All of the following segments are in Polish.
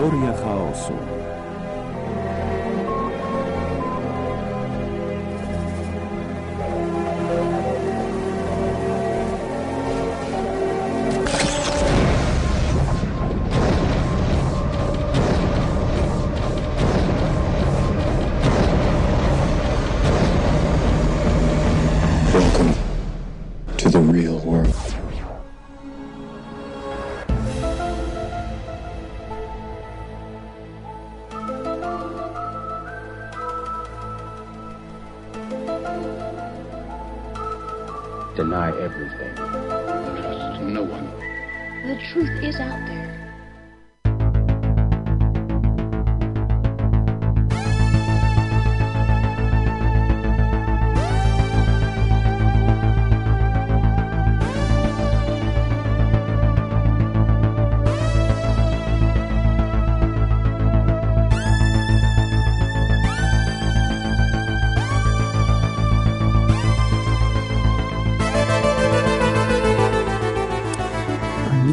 Teoria chaosu.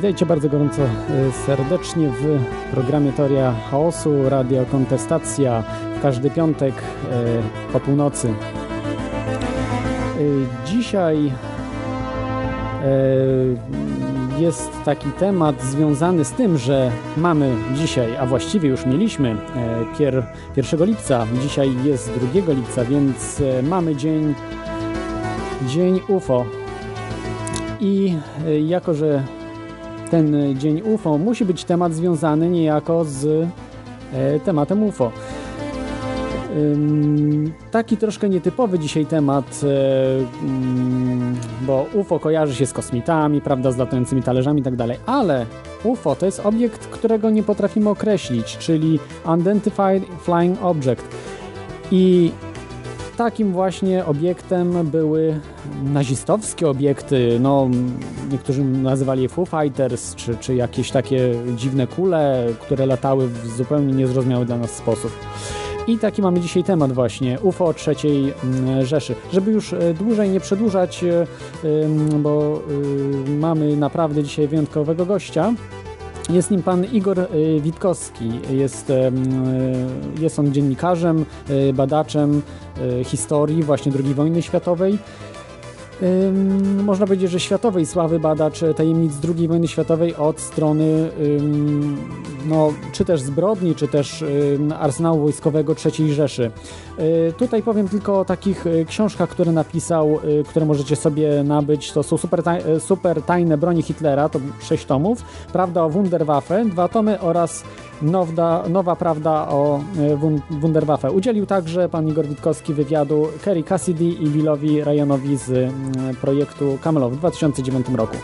Witajcie bardzo gorąco e, serdecznie w programie Teoria Chaosu, Radio Kontestacja w każdy piątek po północy. E, Dzisiaj jest taki temat związany z tym, że mamy dzisiaj, a właściwie już mieliśmy e, pier, 1 lipca, dzisiaj jest 2 lipca, więc mamy dzień, dzień UFO. I jako, że ten dzień UFO musi być temat związany niejako z e, tematem UFO. Taki troszkę nietypowy dzisiaj temat, e, mm, bo UFO kojarzy się z kosmitami, prawda, z latającymi talerzami i tak ale UFO to jest obiekt, którego nie potrafimy określić, czyli Unidentified Flying Object. I takim właśnie obiektem były nazistowskie obiekty, no niektórzy nazywali je Foo Fighters, czy, czy jakieś takie dziwne kule, które latały w zupełnie niezrozumiały dla nas sposób. I taki mamy dzisiaj temat właśnie, UFO trzeciej mm, Rzeszy. Żeby już e, dłużej nie przedłużać, e, bo y, mamy naprawdę dzisiaj wyjątkowego gościa, jest nim pan Igor y, Witkowski. Jest, y, jest on dziennikarzem, y, badaczem historii właśnie II wojny światowej. Można powiedzieć, że światowej sławy badacz tajemnic II wojny światowej od strony no, czy też zbrodni, czy też arsenału wojskowego III Rzeszy. Y, tutaj powiem tylko o takich y, książkach, które napisał, które możecie sobie nabyć. To są super, taj, super tajne broni Hitlera, to sześć tomów. Prawda o Wunderwaffe, dwa tomy oraz Nowda, nowa prawda o Wun- Wunderwaffe. Udzielił także pan Igor Witkowski wywiadu Kerry Cassidy i Willowi Ryanowi z y, projektu Camelot w 2009 roku.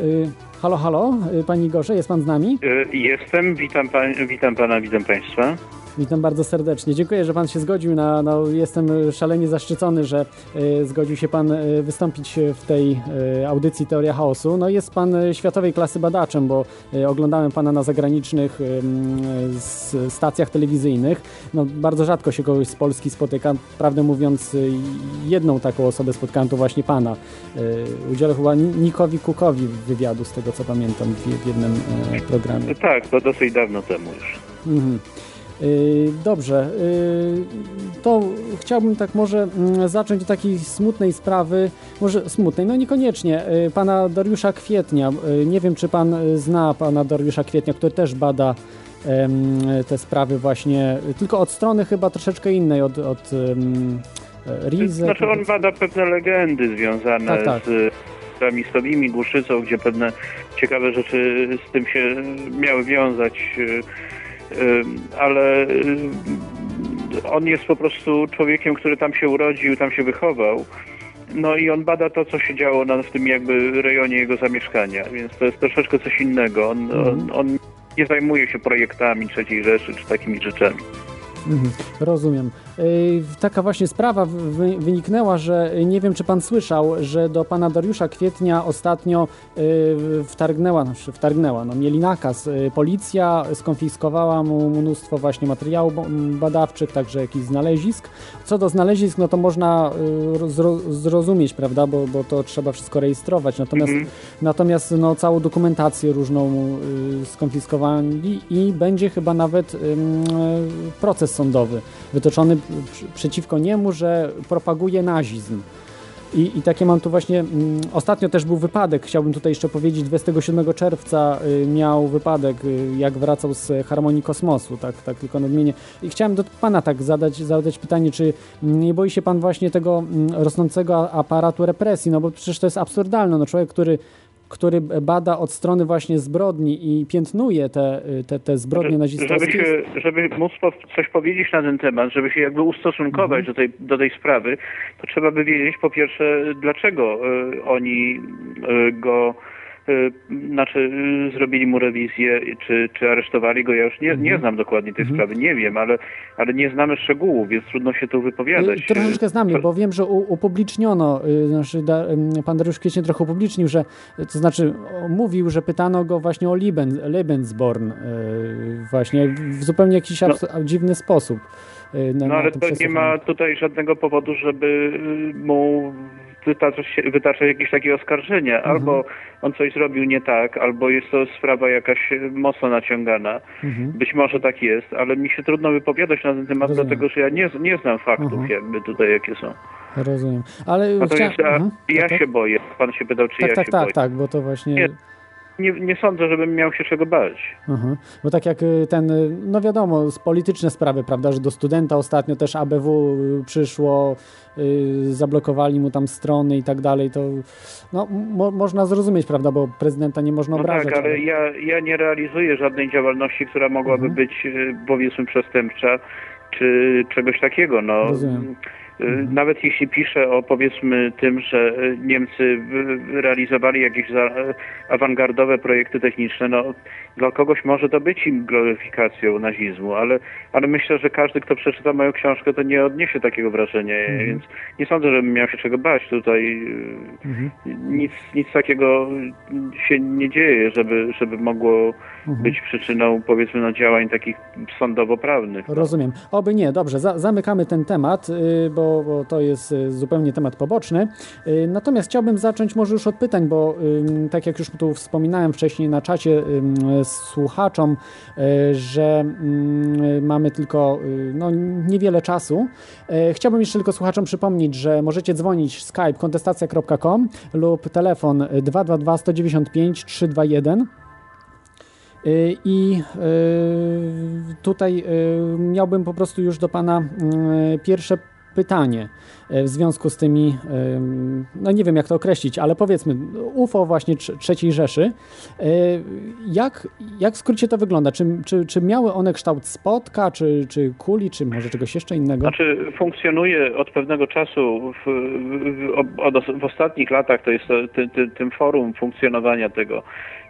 Y, Halo, halo, y, panie Igorze, jest pan z nami? Y, Jestem, witam, witam pana, witam państwa. Witam bardzo serdecznie. Dziękuję, że Pan się zgodził. Na, jestem szalenie zaszczycony, że y, zgodził się Pan y, wystąpić w tej y, audycji Teoria Chaosu. No, jest Pan światowej klasy badaczem, bo oglądałem Pana na zagranicznych stacjach telewizyjnych. No, bardzo rzadko się kogoś z Polski spotyka. Prawdę mówiąc, jedną taką osobę spotkałem, to właśnie Pana. Udzielę chyba Ni- Nikowi Kukowi wywiadu, z tego co pamiętam, w, w jednym programie. Tak, to dosyć dawno temu już. Mhm. Y, Dobrze, y, to chciałbym tak może mm, zacząć od takiej smutnej sprawy, może smutnej, no niekoniecznie, y, pana Dariusza Kwietnia. Nie wiem, czy pan zna pana Dariusza Kwietnia, który też bada te sprawy właśnie, tylko od strony chyba troszeczkę innej, od, od um, Rize. Znaczy on bada pewne legendy związane Tak, tak. z Ramistowymi, Głuszycą, gdzie pewne ciekawe rzeczy z tym się miały wiązać, ale y, on jest po prostu człowiekiem, który tam się urodził, tam się wychował. No i on bada to, co się działo na, w tym jakby rejonie jego zamieszkania, więc to jest troszeczkę coś innego. On, on, on nie zajmuje się projektami III Rzeszy czy takimi rzeczami. Mhm, rozumiem. Y, taka właśnie sprawa wy, wyniknęła, że nie wiem, czy pan słyszał, że do pana Dariusza Kwietnia ostatnio y, wtargnęła, znaczy wtargnęła, no mieli nakaz. Y, policja skonfiskowała mu mnóstwo właśnie materiałów badawczych, także jakichś znalezisk. Co do znalezisk, no to można zrozumieć, prawda, bo, bo to trzeba wszystko rejestrować. Natomiast, mhm. natomiast no, całą dokumentację różną skonfiskowali i będzie chyba nawet proces sądowy wytoczony przeciwko niemu, że propaguje nazizm. I, I, takie mam tu właśnie. Mm, ostatnio też był wypadek, chciałbym tutaj jeszcze powiedzieć. 27 czerwca y, miał wypadek, y, jak wracał z Harmonii Kosmosu, tak, tak tylko nadmienię. I chciałem do pana tak zadać, zadać pytanie, czy nie boi się pan właśnie tego mm, rosnącego aparatu represji? No bo przecież to jest absurdalne. No człowiek, który który bada od strony właśnie zbrodni i piętnuje te, te, te zbrodnie nazistowskie. Żeby, się, żeby móc coś powiedzieć na ten temat, żeby się jakby ustosunkować mhm. do, tej, do tej sprawy, to trzeba by wiedzieć po pierwsze, dlaczego y, oni y, go znaczy y, zrobili mu rewizję, czy, czy aresztowali go, ja już nie, nie mhm. znam dokładnie tej mhm. sprawy, nie wiem, ale, ale nie znamy szczegółów, więc trudno się tu wypowiadać. Y, troszeczkę znamy, bo wiem, że upubliczniono, znaczy pan Dariusz Kwiecień trochę upublicznił, że to znaczy mówił, że pytano go właśnie o Lieben, Lebensborn właśnie w zupełnie jakiś no. dziwny sposób. Na, no ale to nie ma tutaj żadnego powodu, żeby mu wytaczać, wytaczać jakieś takie oskarżenia. Mhm. Albo on coś zrobił nie tak, albo jest to sprawa jakaś mocno naciągana. Mhm. Być może tak jest, ale mi się trudno wypowiadać na ten temat, Rozumiem. dlatego że ja nie, nie znam faktów mhm. jakby tutaj, jakie są. Rozumiem. Ale Natomiast ja, mhm. ja tak, się boję. Pan się pytał, czy tak, ja tak, się tak, boję. Tak, tak, bo to właśnie... Nie nie, nie sądzę, żebym miał się czego bać. Mhm. Bo tak jak y, ten, y, no wiadomo, polityczne sprawy, prawda, że do studenta ostatnio też ABW y, przyszło, yy, zablokowali mu tam strony i tak dalej, to no, mo można zrozumieć, prawda, bo prezydenta nie można no obrażać. tak, ale, ale... Ja, ja nie realizuję żadnej działalności, która mogłaby mhm. być, powiedzmy, przestępcza, czy czegoś takiego. No. Rozumiem. Mhm. Nawet jeśli pisze o powiedzmy tym, że Niemcy realizowali jakieś awangardowe projekty techniczne, no dla kogoś może to być im gloryfikacją nazizmu, ale, ale myślę, że każdy, kto przeczyta moją książkę, to nie odniesie takiego wrażenia, mhm. więc nie sądzę, żebym miał się czego bać tutaj. Mhm. Nic, nic takiego się nie dzieje, żeby, żeby mogło mhm. być przyczyną powiedzmy no, działań takich sądowo-prawnych. Rozumiem. Oby nie, dobrze, za zamykamy ten temat, y, bo bo, to jest y, zupełnie temat poboczny. Y, natomiast chciałbym zacząć może już od pytań, bo tak jak już tu wspominałem wcześniej na czacie słuchaczom, y, że mamy tylko no, niewiele czasu. Chciałbym jeszcze tylko słuchaczom przypomnieć, że możecie dzwonić skype kontestacja.com lub telefon 222 195 321. I tutaj miałbym po prostu już do Pana pierwsze pytanie e, w związku z tymi, no nie wiem jak to określić, ale powiedzmy UFO właśnie trzeciej Rzeszy. E, jak, jak w skrócie to wygląda? Czy, czy, czy miały one kształt spotka, czy, czy kuli, czy może czegoś jeszcze innego? Znaczy funkcjonuje od pewnego czasu, w, w, w ostatnich latach to jest ty, ty, tym forum funkcjonowania tego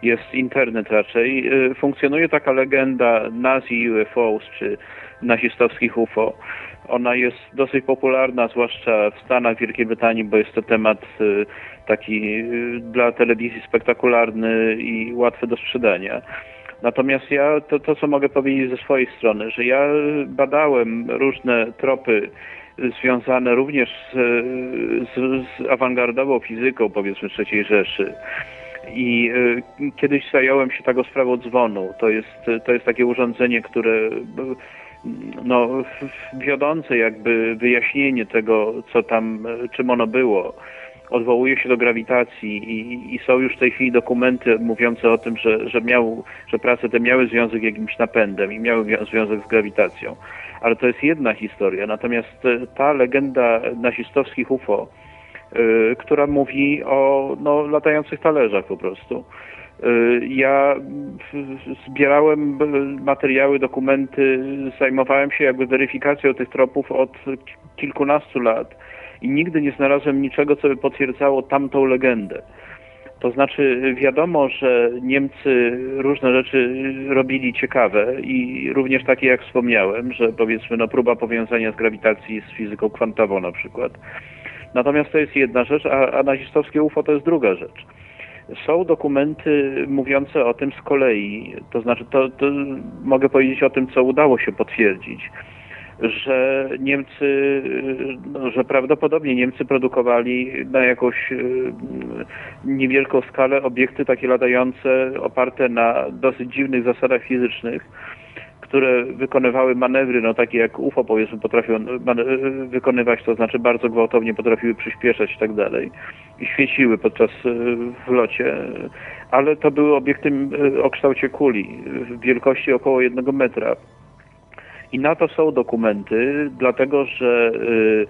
jest internet raczej. E, funkcjonuje taka legenda Nazi UFOs, czy nazistowskich UFO. Ona jest dosyć popularna, zwłaszcza w Stanach Wielkiej Brytanii, bo jest to temat y, taki y, dla telewizji spektakularny i łatwy do sprzedania. Natomiast ja, to, to co mogę powiedzieć ze swojej strony, że ja badałem różne tropy związane również z, z, z awangardową fizyką, powiedzmy, III Rzeszy. I y, kiedyś zająłem się taką sprawą dzwonu. To jest, to jest takie urządzenie, które no, wiodące jakby wyjaśnienie tego, co tam, czym ono było. Odwołuje się do grawitacji i, i, są już w tej chwili dokumenty mówiące o tym, że, że, miał, że prace te miały związek jakimś napędem i miały związek z grawitacją. Ale to jest jedna historia. Natomiast e, ta legenda nazistowskich UFO, yy, która mówi o no, latających talerzach po prostu, ja zbierałem materiały, dokumenty, zajmowałem się jakby weryfikacją tych tropów od kilkunastu lat i nigdy nie znalazłem niczego, co by potwierdzało tamtą legendę. To znaczy wiadomo, że Niemcy różne rzeczy robili ciekawe i również takie jak wspomniałem, że powiedzmy no, próba powiązania z grawitacji z fizyką kwantową na przykład. Natomiast to jest jedna rzecz, a, a nazistowskie UFO to jest druga rzecz. Są dokumenty mówiące o tym z kolei, to znaczy to, to mogę powiedzieć o tym, co udało się potwierdzić że Niemcy, no, że prawdopodobnie Niemcy produkowali na jakąś y, niewielką skalę obiekty takie latające oparte na dosyć dziwnych zasadach fizycznych, które wykonywały manewry, no takie jak UFO powiedzmy potrafią wykonywać, to znaczy bardzo gwałtownie potrafiły przyspieszać i tak dalej świeciły podczas y, w locie, ale to były obiekty y, o kształcie kuli w wielkości około jednego metra. I na to są dokumenty, dlatego że y,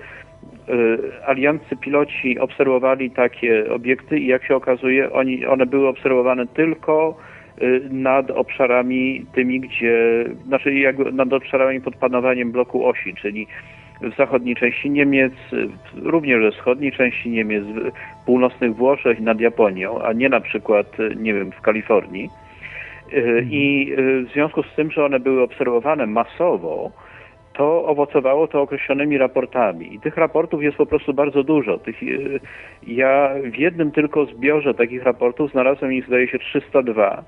alianccy piloci obserwowali takie obiekty i jak się okazuje, oni, one były obserwowane tylko nad obszarami tymi, gdzie, znaczy jakby nad obszarami pod panowaniem bloku osi, czyli w zachodniej części Niemiec, również we wschodniej części Niemiec, w północnych Włoszech i nad Japonią, a nie na przykład, nie wiem, w Kalifornii. E, I e, w związku z tym, że one były obserwowane masowo, to owocowało to określonymi raportami. I tych raportów jest po prostu bardzo dużo. Tych, e, ja w jednym tylko zbiorze takich raportów znalazłem ich, zdaje się, 302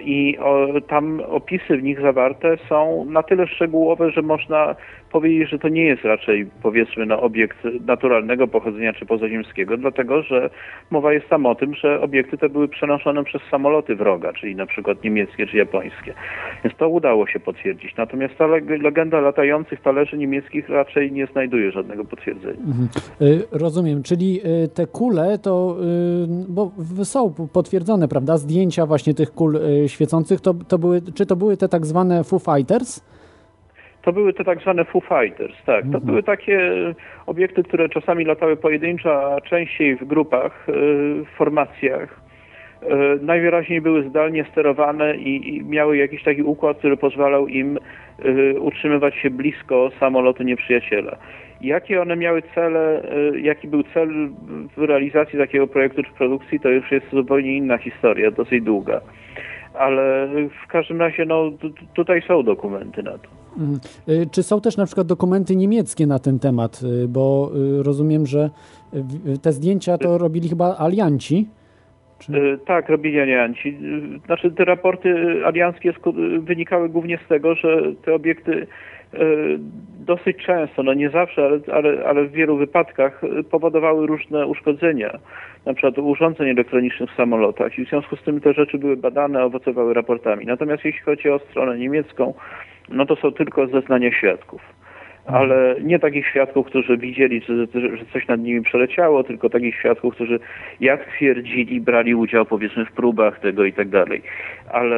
i o, tam opisy w nich zawarte są na tyle szczegółowe, że można powiedzieć, że to nie jest raczej powiedzmy no, obiekt naturalnego pochodzenia czy pozaziemskiego, dlatego że mowa jest tam o tym, że obiekty te były przenoszone przez samoloty wroga, czyli na przykład niemieckie czy japońskie. Więc to udało się potwierdzić. Natomiast ta legenda latających talerzy niemieckich raczej nie znajduje żadnego potwierdzenia. Mhm. Y, rozumiem, czyli y, te kule to, y, bo są potwierdzone, prawda, zdjęcia właśnie tych kul świecących, to, to były, czy to były te tak zwane Foo Fighters? To były te tak zwane Foo Fighters, tak. To mhm. były takie obiekty, które czasami latały pojedynczo, a częściej w grupach, w formacjach. Najwyraźniej były zdalnie sterowane i, i miały jakiś taki układ, który pozwalał im utrzymywać się blisko samolotu nieprzyjaciela. Jakie one miały cele, jaki był cel w realizacji takiego projektu czy produkcji, to już jest zupełnie inna historia, dosyć długa ale w każdym razie no, tutaj są dokumenty na to. Y, czy są też na przykład dokumenty niemieckie na ten temat? Y, bo y, rozumiem, że te zdjęcia to robili chyba alianci. Czy... Tak, robili alianci. Znaczy te raporty alianckie wynikały głównie z tego, że te obiekty dosyć często, no nie zawsze, ale, ale, ale w wielu wypadkach powodowały różne uszkodzenia na przykład urządzeń elektronicznych w samolotach i w związku z tym te rzeczy były badane, owocowały raportami. Natomiast jeśli chodzi o stronę niemiecką, no to są tylko zeznania świadków. Ale nie takich świadków, którzy widzieli, że, coś nad nimi przeleciało, tylko takich świadków, którzy jak twierdzili, brali udział powiedzmy w próbach tego i tak dalej. Ale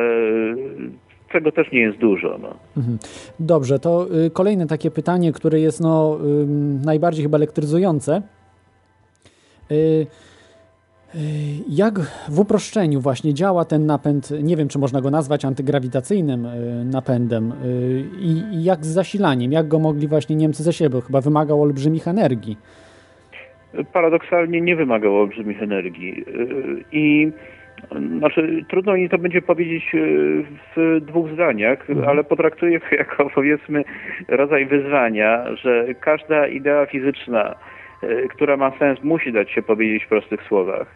tego też nie jest dużo. No. Mhm. Dobrze, to y, kolejne takie pytanie, które jest no, najbardziej chyba elektryzujące. Y, jak w uproszczeniu właśnie działa ten napęd, nie wiem czy można go nazwać antygrawitacyjnym y, napędem y, i, jak z zasilaniem, jak go mogli właśnie Niemcy ze siebie, chyba wymagał olbrzymich energii. Paradoksalnie nie wymagał olbrzymich energii y, i znaczy, trudno mi to będzie powiedzieć w dwóch zdaniach, mhm. ale potraktuję to jako powiedzmy rodzaj wyzwania, że każda idea fizyczna, która ma sens, musi dać się powiedzieć w prostych słowach.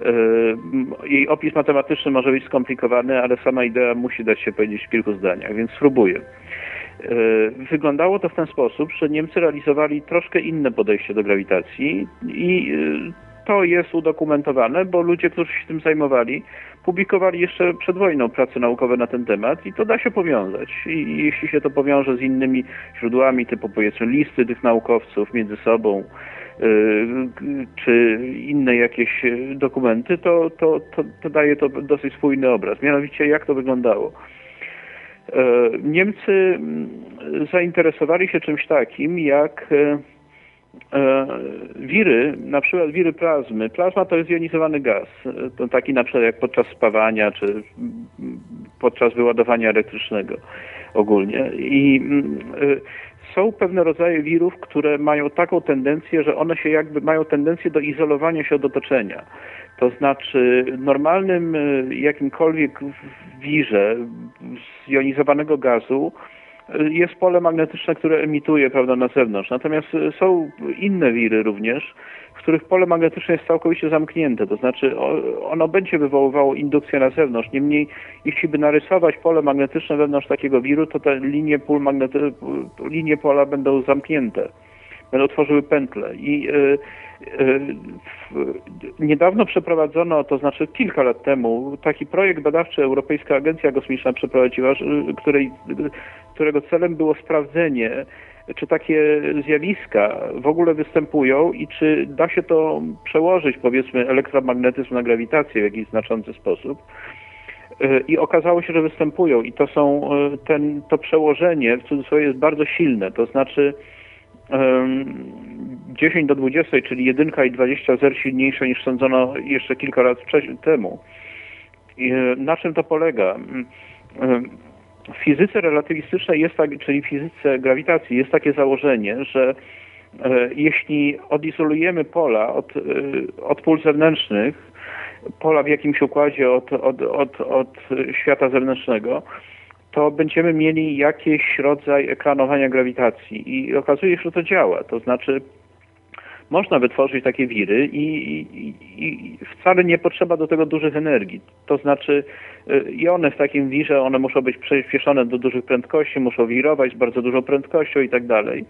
E, jej opis matematyczny może być skomplikowany, ale sama idea musi dać się powiedzieć w kilku zdaniach, więc spróbuję. E, wyglądało to w ten sposób, że Niemcy realizowali troszkę inne podejście do grawitacji i to jest udokumentowane, bo ludzie, którzy się tym zajmowali, publikowali jeszcze przed wojną prace naukowe na ten temat i to da się powiązać. I jeśli się to powiąże z innymi źródłami, typu powiedzmy listy tych naukowców między sobą, Y, czy inne jakieś dokumenty, to, to, to, to daje to dosyć spójny obraz. Mianowicie jak to wyglądało. Y, Niemcy mm, zainteresowali się czymś takim jak y, wiry, na przykład wiry plazmy. Plazma to jest jonizowany gaz, to taki na przykład jak podczas spawania czy podczas wyładowania elektrycznego ogólnie. I mm, są pewne rodzaje wirów, które mają taką tendencję, że one się jakby mają tendencję do izolowania się od otoczenia. To znaczy normalnym y, jakimkolwiek wirze zjonizowanego gazu y, jest pole magnetyczne, które emituje prawda, na zewnątrz. Natomiast y, są inne wiry również, w których pole magnetyczne jest całkowicie zamknięte, to znaczy ono będzie wywoływało indukcję na zewnątrz. Niemniej, jeśli by narysować pole magnetyczne wewnątrz takiego wiru, to te linie, pól magnety- linie pola będą zamknięte, będą tworzyły pętle. I yy, Niedawno przeprowadzono, to znaczy kilka lat temu, taki projekt badawczy Europejska Agencja Kosmiczna przeprowadziła, której, którego celem było sprawdzenie, czy takie zjawiska w ogóle występują i czy da się to przełożyć, powiedzmy, elektromagnetyzm na grawitację w jakiś znaczący sposób. I okazało się, że występują i to są, ten, to przełożenie w cudzysłowie jest bardzo silne, to znaczy 10 do 20, czyli 1 i 20 zer silniejsze niż sądzono jeszcze kilka lat temu. I na czym to polega? W fizyce relatywistycznej jest tak, czyli w fizyce grawitacji jest takie założenie, że e, jeśli odizolujemy pola od, e, od pól zewnętrznych, pola w jakimś układzie od, od, od, od świata zewnętrznego, to będziemy mieli jakiś rodzaj ekranowania grawitacji i okazuje się, że to działa. To znaczy można wytworzyć takie wiry i, i, i, wcale nie potrzeba do tego dużych energii. To znaczy y, i one w takim wirze, one muszą być przyspieszone do dużych prędkości, muszą wirować z bardzo dużą prędkością i tak dalej.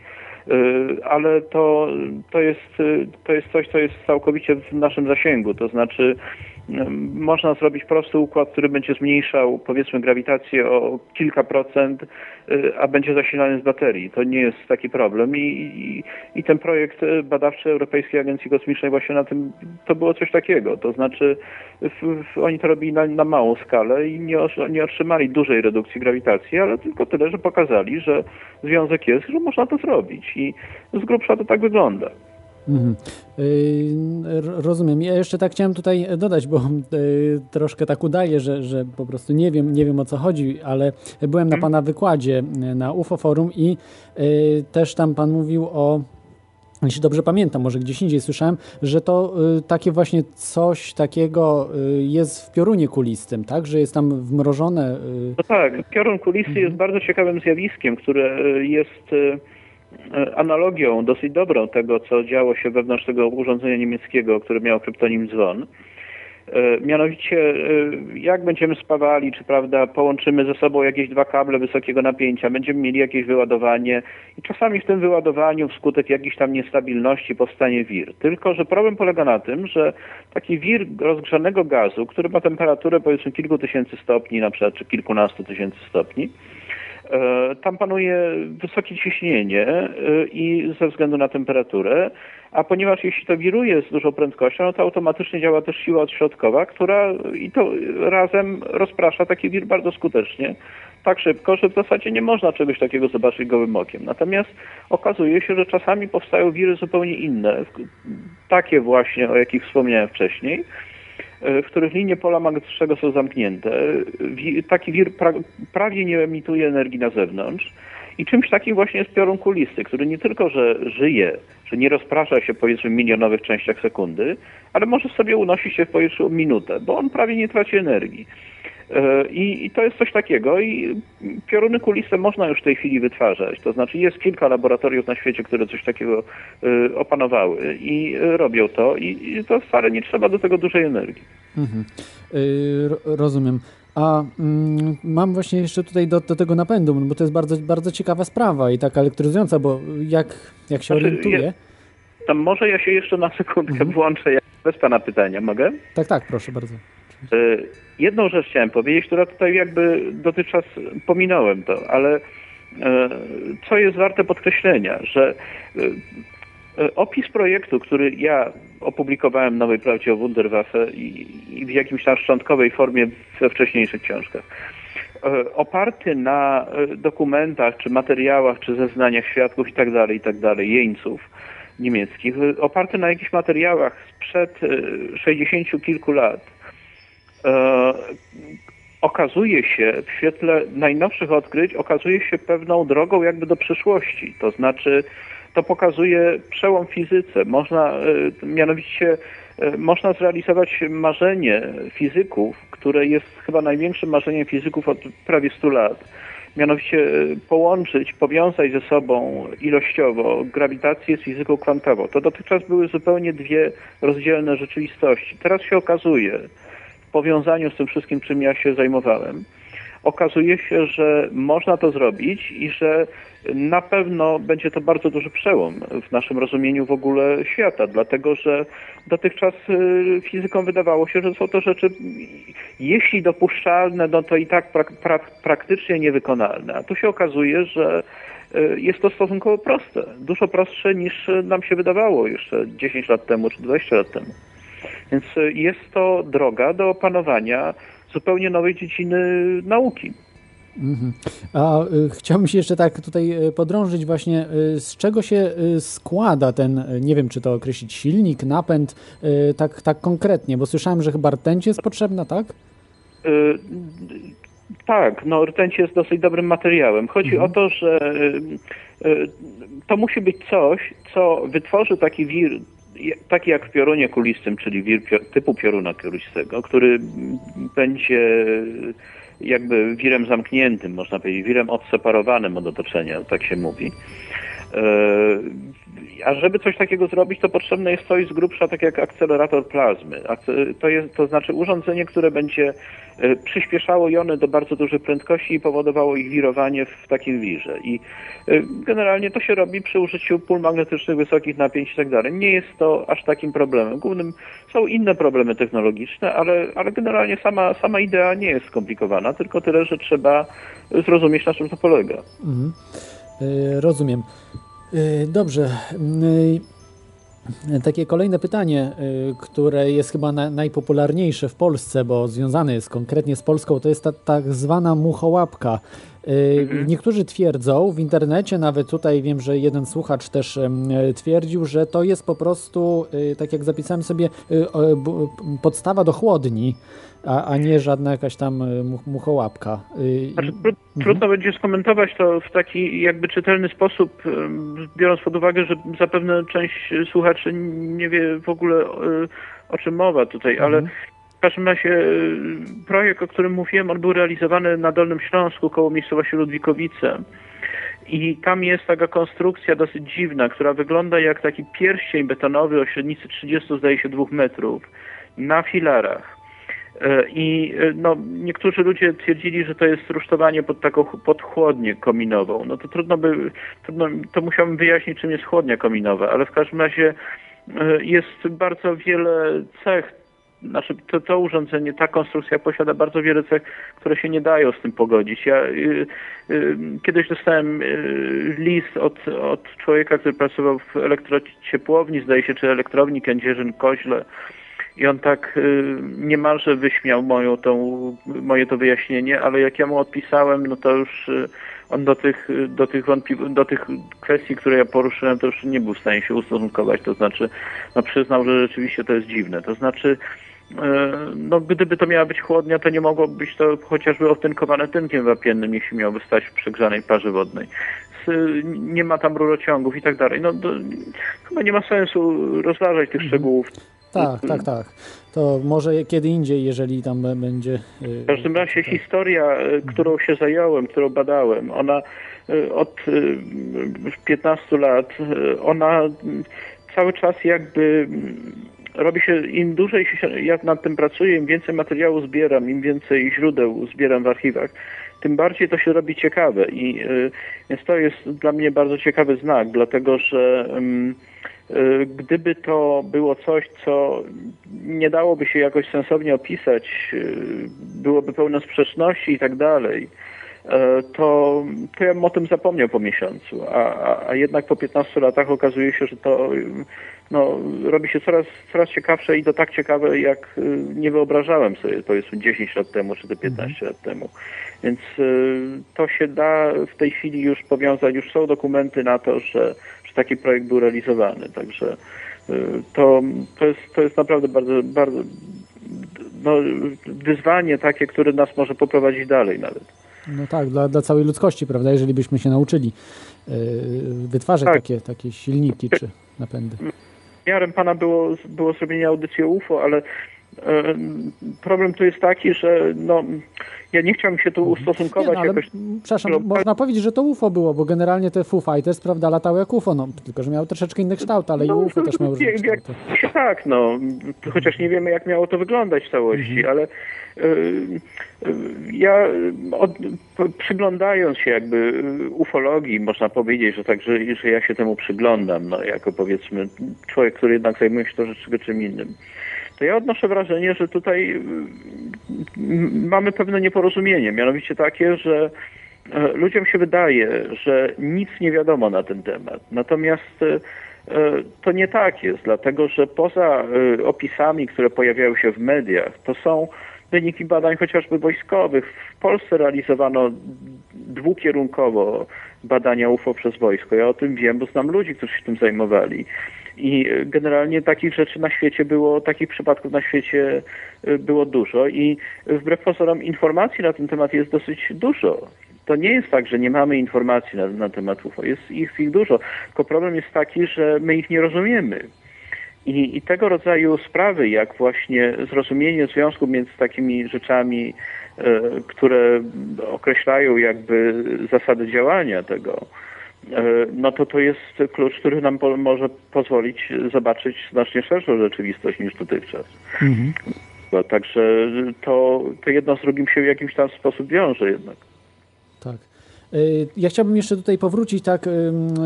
Y, ale to, to, jest, y, to jest coś, co jest całkowicie w naszym zasięgu. To znaczy można zrobić prosty układ, który będzie zmniejszał powiedzmy grawitację o kilka procent, y, a będzie zasilany z baterii. To nie jest taki problem I, i, i ten projekt badawczy Europejskiej Agencji Kosmicznej właśnie na tym, to było coś takiego. To znaczy w, w, oni to robili na, na małą skalę i nie, nie otrzymali dużej redukcji grawitacji, ale tylko tyle, że pokazali, że związek jest, że można to zrobić i z grubsza to tak wygląda. Mhm. Yy, rozumiem. Ja jeszcze tak chciałem tutaj dodać, bo yy, troszkę tak udaje, że, że po prostu nie wiem, nie wiem o co chodzi, ale byłem na mhm. Pana wykładzie yy, na UFO Forum i też tam Pan mówił o jeśli dobrze pamiętam, może gdzieś indziej słyszałem, że to y, takie właśnie coś takiego y, jest w piorunie kulistym, tak? Że jest tam wmrożone. Y... No tak, piorun kulisty mhm. jest bardzo ciekawym zjawiskiem, które jest analogią dosyć dobrą tego, co działo się wewnątrz tego urządzenia niemieckiego, które miało kryptonim dzwon. E, mianowicie, e, jak będziemy spawali, czy prawda, połączymy ze sobą jakieś dwa kable wysokiego napięcia, będziemy mieli jakieś wyładowanie i czasami w tym wyładowaniu wskutek jakiejś tam niestabilności powstanie wir. Tylko, że problem polega na tym, że taki wir rozgrzanego gazu, który ma temperaturę powiedzmy kilku tysięcy stopni, na przykład, czy kilkunastu tysięcy stopni, E, tam panuje wysokie ciśnienie e, i ze względu na temperaturę, a ponieważ jeśli to wiruje z dużą prędkością, no to automatycznie działa też siła odśrodkowa, która i to razem rozprasza taki wir bardzo skutecznie, tak szybko, że w zasadzie nie można czegoś takiego zobaczyć gołym okiem. Natomiast okazuje się, że czasami powstają wiry zupełnie inne, takie właśnie, o jakich wspomniałem wcześniej, E, w których linie pola magnetycznego są zamknięte. Taki wir pra prawie nie emituje energii na zewnątrz. I czymś takim właśnie jest piorun kulisty, który nie tylko, że żyje, że nie rozprasza się powiedzmy w milionowych częściach sekundy, ale może sobie unosić się w powietrzu minutę, bo on prawie nie traci energii. E, I, I, to jest coś takiego i pioruny kuliste można już w tej chwili wytwarzać. To znaczy jest kilka laboratoriów na świecie, które coś takiego y, opanowały i robią to i, i, to wcale nie trzeba do tego dużej energii. Mhm. Rozumiem. A mm, mam właśnie jeszcze tutaj do, do, tego napędu, bo to jest bardzo, bardzo ciekawa sprawa i taka elektryzująca, bo jak, jak się znaczy, orientuję... Je, tam może ja się jeszcze na sekundkę mhm. włączę bez Pana pytania, mogę? Tak, tak, proszę bardzo. Jedną rzecz chciałem powiedzieć, która tutaj jakby dotychczas pominąłem to, ale y, co jest warte podkreślenia, że y, opis projektu, który ja opublikowałem w Nowej Prawdzie o Wunderwaffe i w jakimś tam szczątkowej formie we wcześniejszych książkach, oparty na dokumentach, czy materiałach, czy zeznaniach świadków i tak dalej, i tak jeńców niemieckich, oparty na jakichś materiałach sprzed 60 kilku lat, E, okazuje się, w świetle najnowszych odkryć, okazuje się pewną drogą jakby do przyszłości. To znaczy, to pokazuje przełom fizyce. Można, e, mianowicie, e, można zrealizować marzenie fizyków, które jest chyba największym marzeniem fizyków od prawie 100 lat. Mianowicie e, połączyć, powiązać ze sobą ilościowo grawitację z fizyką kwantową. To dotychczas były zupełnie dwie rozdzielne rzeczywistości. Teraz się okazuje, powiązaniu z tym wszystkim, czym ja się zajmowałem, okazuje się, że można to zrobić i że na pewno będzie to bardzo duży przełom w naszym rozumieniu w ogóle świata, dlatego że dotychczas y, fizykom wydawało się, że są to rzeczy, jeśli dopuszczalne, no to i tak prak prak praktycznie niewykonalne. A tu się okazuje, że y, jest to stosunkowo proste, dużo prostsze niż nam się wydawało jeszcze 10 lat temu czy 20 lat temu. Więc y, jest to droga do opanowania zupełnie nowej dziedziny nauki. Mhm. A y, chciałbym się jeszcze tak tutaj y, podrążyć właśnie, y, z czego się y, składa ten, nie wiem czy to określić, silnik, napęd, tak, tak konkretnie, bo słyszałem, że chyba rtęć jest potrzebna, tak? tak, no rtęć jest dosyć dobrym materiałem. Chodzi mhm. o to, że to musi być coś, co wytworzy taki wir, taki jak w piorunie kulistym, czyli wir typu pioruna kulistego, który będzie jakby wirem zamkniętym, można powiedzieć, wirem odseparowanym od otoczenia, tak się mówi. E, a żeby coś takiego zrobić, to potrzebne jest coś z grubsza, tak jak akcelerator plazmy. To, jest, to znaczy urządzenie, które będzie e, przyspieszało jony do bardzo dużych prędkości i powodowało ich wirowanie w takim wirze. I e, generalnie to się robi przy użyciu pól magnetycznych wysokich napięć i tak. Nie jest to aż takim problemem. Głównym są inne problemy technologiczne, ale, ale generalnie sama, sama idea nie jest skomplikowana, tylko tyle, że trzeba zrozumieć, na czym to polega. Mhm. Rozumiem. Y, dobrze. Y, takie kolejne pytanie, y, które jest chyba na, najpopularniejsze w Polsce, bo związane jest konkretnie z Polską, to jest ta tak zwana muchołapka. Mhm. Niektórzy twierdzą w internecie, nawet tutaj wiem, że jeden słuchacz też twierdził, że to jest po prostu, tak jak zapisałem sobie, podstawa do chłodni a, a nie żadna jakaś tam y, muchołapka. Y, znaczy, trudno mhm. będzie skomentować to w taki jakby czytelny sposób, biorąc pod uwagę, że zapewne część słuchaczy nie wie w ogóle y, o czym mowa tutaj, ale mhm. w każdym razie projekt, o którym mówiłem, on był realizowany na Dolnym Śląsku koło miejscowości Ludwikowice. I tam jest taka konstrukcja dosyć dziwna, która wygląda jak taki pierścień betonowy o średnicy 30, zdaje się, 2 metrów na filarach. E, I e, no, niektórzy ludzie twierdzili, że to jest rusztowanie pod taką pod chłodnię kominową. No to trudno by, trudno, to musiałbym wyjaśnić, czym jest chłodnia kominowa, ale w każdym razie e, jest bardzo wiele cech, znaczy to, to urządzenie, ta konstrukcja posiada bardzo wiele cech, które się nie dają z tym pogodzić. Ja y, y, kiedyś dostałem y, list od, od człowieka, który pracował w elektrociepłowni, zdaje się, czy elektrowni Kędzierzyn-Koźle, i on tak y, niemalże wyśmiał moją tą, moje to wyjaśnienie, ale jak ja mu odpisałem, no to już y, on do tych, y, do tych, do tych kwestii, które ja poruszyłem, to już nie był w stanie się ustosunkować. To znaczy, no przyznał, że rzeczywiście to jest dziwne. To znaczy, no gdyby to miała być chłodnia, to nie mogło być to chociażby otynkowane tynkiem wapiennym, jeśli miałoby stać w przegrzanej parze wodnej. Nie ma tam rurociągów i tak dalej. No, to, chyba nie ma sensu rozważać tych mhm. szczegółów. Tak, tak, tak. To może kiedy indziej, jeżeli tam będzie. Y, w każdym razie historia, y, którą się zająłem, którą badałem, ona y, od 15 lat, ona cały czas jakby mm, robi się, im dłużej się, ja nad tym pracuję, im więcej materiału zbieram, im więcej źródeł zbieram w archiwach, tym bardziej to się robi ciekawe. I więc to jest dla mnie bardzo ciekawy znak, dlatego że. Y, gdyby to było coś, co nie dałoby się jakoś sensownie opisać, y, byłoby pełne sprzeczności i tak dalej, y, to, to ja bym o tym zapomniał po miesiącu. A, a, a, jednak po 15 latach okazuje się, że to no, robi się coraz, coraz ciekawsze i to tak ciekawe, jak nie wyobrażałem sobie, to jest 10 lat temu, czy to 15 mhm. lat temu. Więc to się da w tej chwili już powiązać, już są dokumenty na to, że że taki projekt był realizowany. Także y, to, to, jest, to jest naprawdę bardzo, bardzo no, wyzwanie takie, które nas może poprowadzić dalej nawet. No tak, dla, dla całej ludzkości, prawda? Jeżeli byśmy się nauczyli yy, wytwarzać Tak. takie, takie silniki czy napędy. Miarem pana było, było zrobienie audycji o UFO, ale problem tu jest taki, że no, ja nie chciałbym się tu Nie, ustosunkować no, ale, jakoś przepraszam, global- można powiedzieć, że to UFO było, bo generalnie te Foo Fighters, prawda, latały jak UFO, no, tylko że miały troszeczkę inny kształt, ale i UFO też miały różne kształty. tak, no, chociaż nie wiemy, jak miało to wyglądać w całości, ale y, y, ja od, przyglądając się jakby ufologii, można powiedzieć, że także, że ja się temu przyglądam, no, jako powiedzmy człowiek, który jednak zajmuje się troszeczkę czym innym, to ja odnoszę wrażenie, że tutaj y, mamy pewne nieporozumienie, mianowicie takie, że e, ludziom się wydaje, że nic nie wiadomo na ten temat. Natomiast e, to nie tak jest, dlatego że poza e, opisami, które pojawiają się w mediach, to są wyniki badań chociażby wojskowych. W Polsce realizowano dwukierunkowo badania UFO przez wojsko. Ja o tym wiem, bo znam ludzi, którzy się tym zajmowali. I generalnie takich rzeczy na świecie było, takich przypadków na świecie e, było dużo i wbrew pozorom informacji na ten temat jest dosyć dużo. To nie jest tak, że nie mamy informacji na, na temat UFO. Jest ich, ich dużo. Tylko problem jest taki, że my ich nie rozumiemy. I, I tego rodzaju sprawy, jak właśnie zrozumienie związku między takimi rzeczami, e, które określają jakby zasady działania tego, no to to jest klucz, który nam po, może pozwolić zobaczyć znacznie szerszą rzeczywistość niż dotychczas. Mhm. No, także to, to jedno z drugim się w jakimś tam sposób wiąże jednak. Y, Ja chciałbym jeszcze tutaj powrócić tak,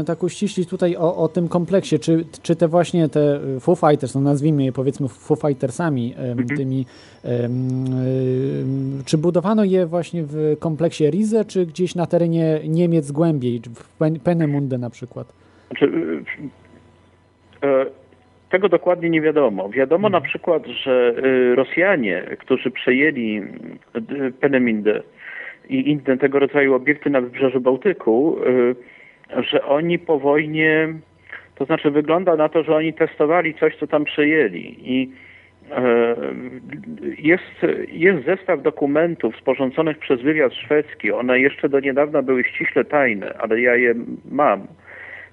tak uściślić tutaj o, o tym kompleksie, czy, czy te właśnie te y, Foo Fighters, no nazwijmy je powiedzmy Foo Fightersami, ym, tymi, ym, ym, czy budowano je właśnie w kompleksie Rize, czy gdzieś na terenie Niemiec głębiej, w Pen- Peenemunde na przykład? Znaczy, y, y, tego dokładnie nie wiadomo. Wiadomo na przykład, że y, Rosjanie, którzy przejęli y, Penemindę i inne tego rodzaju obiekty na wybrzeżu Bałtyku, y, że oni po wojnie, to znaczy wygląda na to, że oni testowali coś, co tam przejęli i e, jest, jest zestaw dokumentów sporządzonych przez wywiad szwedzki. One jeszcze do niedawna były ściśle tajne, ale ja je mam.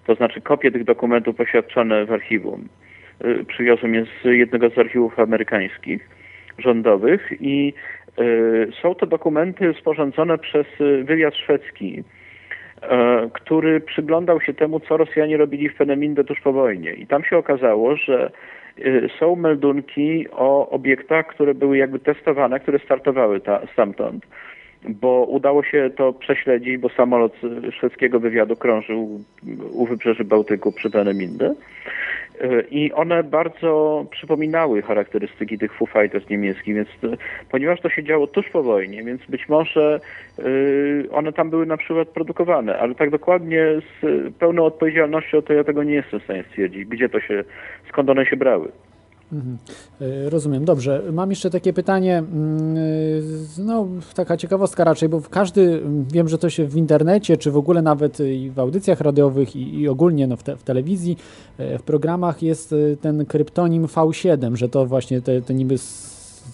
To znaczy kopie tych dokumentów poświadczone w archiwum. Y, Przywiozłem je z jednego z archiwów amerykańskich, rządowych i y, są to dokumenty sporządzone przez y, wywiad szwedzki, e, który przyglądał się temu, co Rosjanie robili w Peneminde tuż po wojnie. I tam się okazało, że są meldunki o obiektach, które były jakby testowane, które startowały ta, stamtąd bo udało się to prześledzić, bo samolot szwedzkiego wywiadu krążył u wybrzeży Bałtyku przy Peneminde. Y, I one bardzo przypominały charakterystyki tych Foo Fighters niemieckich, więc y, ponieważ to się działo tuż po wojnie, więc być może y, one tam były na przykład produkowane, ale tak dokładnie z pełną odpowiedzialnością to ja tego nie jestem w stanie stwierdzić, gdzie to się, skąd one się brały. Y, Rozumiem, dobrze. Mam jeszcze takie pytanie, mm, y, no taka ciekawostka raczej, bo każdy, mm, wiem, że to się w internecie, czy w ogóle nawet i w audycjach radiowych i, i ogólnie no, w, te, w telewizji, y, w programach jest ten kryptonim V7, że to właśnie te, te niby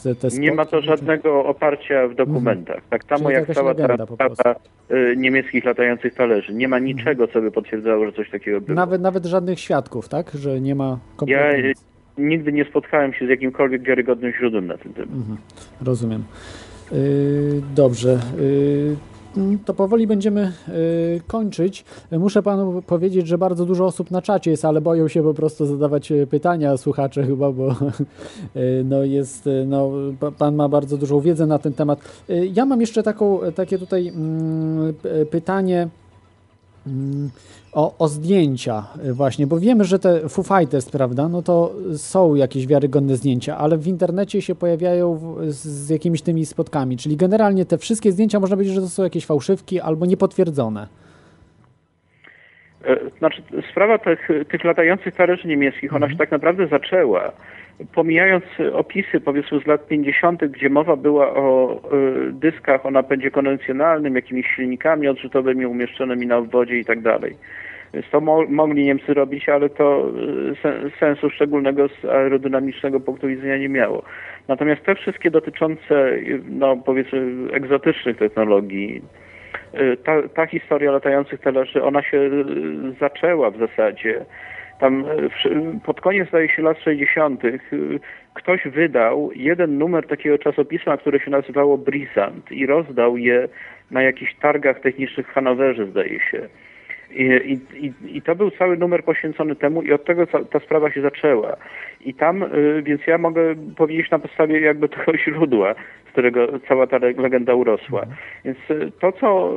te, te Nie ma to spotki, czy- żadnego oparcia w dokumentach. Tak samo jak cała ta sprawa niemieckich latających talerzy. Nie ma niczego, co by potwierdzało, że coś takiego było. Nawet, nawet żadnych świadków, tak? Że nie ma Ja kompletnie nic. Nigdy nie spotkałem się z jakimkolwiek wiarygodnym źródłem na ten temat. Rozumiem. Yy, dobrze. Yy, mm, to powoli będziemy yy, kończyć. Muszę panu powiedzieć, że bardzo dużo osób na czacie jest, ale boją się po prostu zadawać e, pytania słuchacze chyba, bo yy, no jest, no, pa- pan ma bardzo dużą wiedzę na ten temat. Ja mam jeszcze taką, takie tutaj mm, pytanie. O, o zdjęcia y, właśnie, bo wiemy, że te Foo Fighters, prawda, no to są jakieś wiarygodne zdjęcia, ale w internecie się pojawiają z, z jakimiś tymi spotkami, czyli generalnie te wszystkie zdjęcia można powiedzieć, że to są jakieś fałszywki albo niepotwierdzone. E, Znaczy, sprawa tych, tych latających talerzy niemieckich, ona się tak naprawdę zaczęła. Pomijając opisy, powiedzmy, z lat 50., gdzie mowa była o e, dyskach o napędzie konwencjonalnym, jakimiś silnikami odrzutowymi umieszczonymi na obwodzie i tak dalej. Więc to mo mogli Niemcy robić, ale to y, sen sensu szczególnego z aerodynamicznego punktu widzenia nie miało. Natomiast te wszystkie dotyczące, y, no powiedzmy, egzotycznych technologii, y, ta, ta historia latających teleszy, ona się zaczęła w zasadzie tam pod koniec, zdaje się, lat 60. ktoś wydał jeden numer takiego czasopisma, które się nazywało Brisant i rozdał je na jakichś targach technicznych w Hanowerze, zdaje się. I, i, I to był cały numer poświęcony temu i od tego ta, ta sprawa się zaczęła. I tam, y, więc ja mogę powiedzieć na podstawie jakby tego źródła, z którego cała ta legenda urosła. Więc y, to, co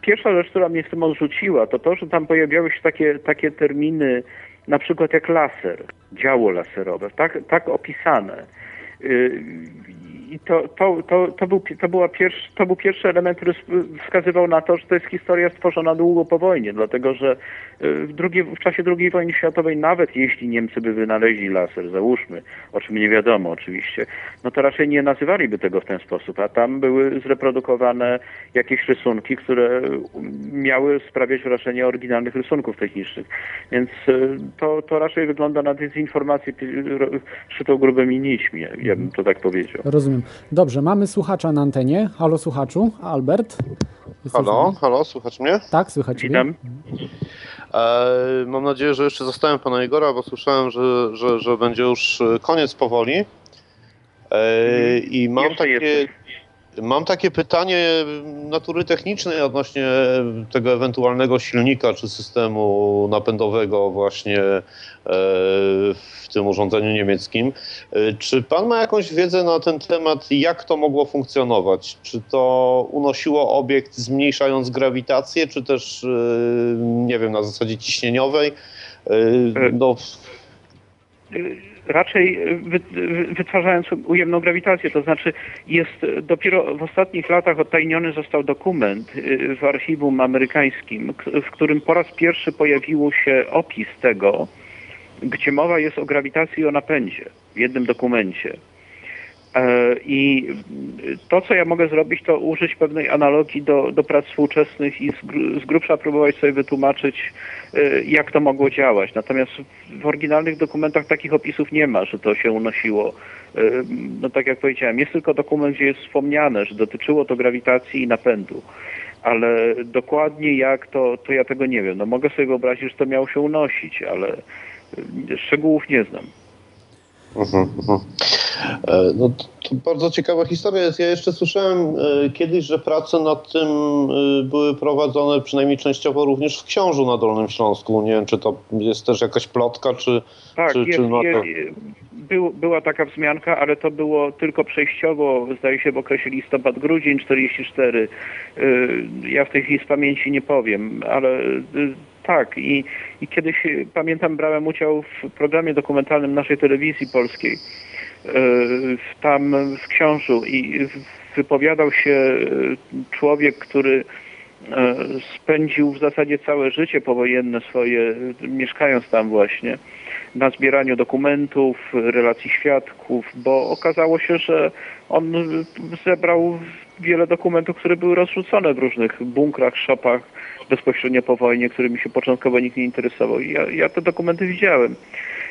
pierwsza rzecz, która mnie w tym odrzuciła, to to, że tam pojawiały się takie, takie terminy, na przykład jak laser, działo laserowe, tak, tak opisane. I to, to, to, to, był, to, była pierwszy, to był pierwszy element, który wskazywał na to, że to jest historia stworzona długo po wojnie, dlatego że y, w, drugiej, w czasie II wojny światowej, nawet jeśli Niemcy by wynaleźli laser, załóżmy, o czym nie wiadomo oczywiście, no to raczej nie nazywaliby tego w ten sposób, a tam były zreprodukowane jakieś rysunki, które miały sprawiać wrażenie oryginalnych rysunków technicznych. Więc y, to, to raczej wygląda na dezinformację szytą grubymi nićmi, ja bym to tak powiedział. Rozumiem. Dobrze, mamy słuchacza na antenie. Halo słuchaczu, Albert. Halo, halo, słuchacz mnie? Tak, słychać Witam. E, mam nadzieję, że jeszcze zostałem pana Igora, bo słyszałem, że, że, że będzie już koniec powoli. E, mhm. I mam jeszcze takie... Jesteś. Mam takie pytanie natury technicznej odnośnie tego ewentualnego silnika czy systemu napędowego właśnie e, w tym urządzeniu niemieckim. E, czy pan ma jakąś wiedzę na ten temat, jak to mogło funkcjonować? Czy to unosiło obiekt zmniejszając grawitację, czy też, e, nie wiem, na zasadzie ciśnieniowej? No, raczej wytwarzając ujemną grawitację. To znaczy jest dopiero w ostatnich latach odtajniony został dokument y, w archiwum amerykańskim, w którym po raz pierwszy pojawiło się opis tego, gdzie mowa jest o grawitacji i o napędzie w jednym dokumencie. E, I to, co ja mogę zrobić, to użyć pewnej analogii do, do prac współczesnych i z, grubsza próbować sobie wytłumaczyć, e, jak to mogło działać. Natomiast w oryginalnych dokumentach takich opisów nie ma, że to się unosiło. E, no tak jak powiedziałem, jest tylko dokument, gdzie jest wspomniane, że dotyczyło to grawitacji i napędu. Ale dokładnie jak, to, to ja tego nie wiem. No mogę sobie wyobrazić, że to miało się unosić, ale szczegółów nie znam. Uh-huh, uh-huh. No to bardzo ciekawa historia jest. Ja jeszcze słyszałem e, kiedyś, że prace nad tym e, były prowadzone przynajmniej częściowo również w Książu na Dolnym Śląsku. Nie wiem, czy to jest też jakaś plotka, czy... Tak, czy, jest, czy jest, był, była taka wzmianka, ale to było tylko przejściowo, zdaje się w okresie listopad-grudzień 44. Ja w tej chwili z pamięci nie powiem, ale tak, i, i kiedyś y, pamiętam, brałem udział w programie dokumentalnym naszej telewizji polskiej, y, tam w Książu i wypowiadał się y, człowiek, który spędził w zasadzie całe życie powojenne swoje, mieszkając tam właśnie, na zbieraniu dokumentów, relacji świadków, bo okazało się, że on zebrał wiele dokumentów, które były rozrzucone w różnych bunkrach, szopach, bezpośrednio po wojnie, którymi się początkowo nikt nie interesował. Ja, ja te dokumenty widziałem.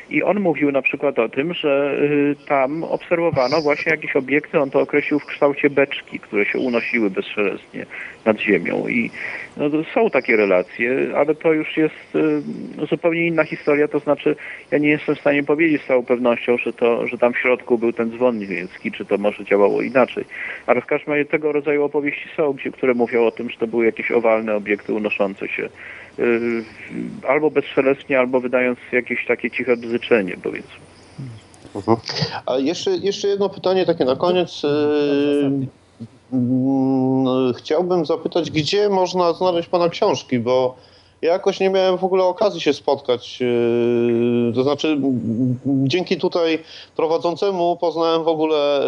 I on mówił na przykład o tym, że y, tam obserwowano właśnie jakieś obiekty, on to określił w kształcie beczki, które się unosiły bezszelestnie nad ziemią. I no, są takie relacje, ale to już jest y, zupełnie inna historia, to znaczy ja nie jestem w stanie powiedzieć z całą pewnością, że, to, że tam w środku był ten dzwon niemiecki, czy to może działało inaczej. Ale w każdym razie tego rodzaju opowieści są, gdzie, które mówią o tym, że to były jakieś owalne obiekty unoszące się albo bezszelestnie, albo wydając jakieś takie ciche bzyczenie, powiedzmy. Mhm. A jeszcze, jeszcze jedno pytanie takie na koniec. Mm, chciałbym zapytać, gdzie można znaleźć Pana książki, bo ja jakoś nie miałem w ogóle okazji się spotkać. Yy, to znaczy, dzięki tutaj prowadzącemu poznałem w ogóle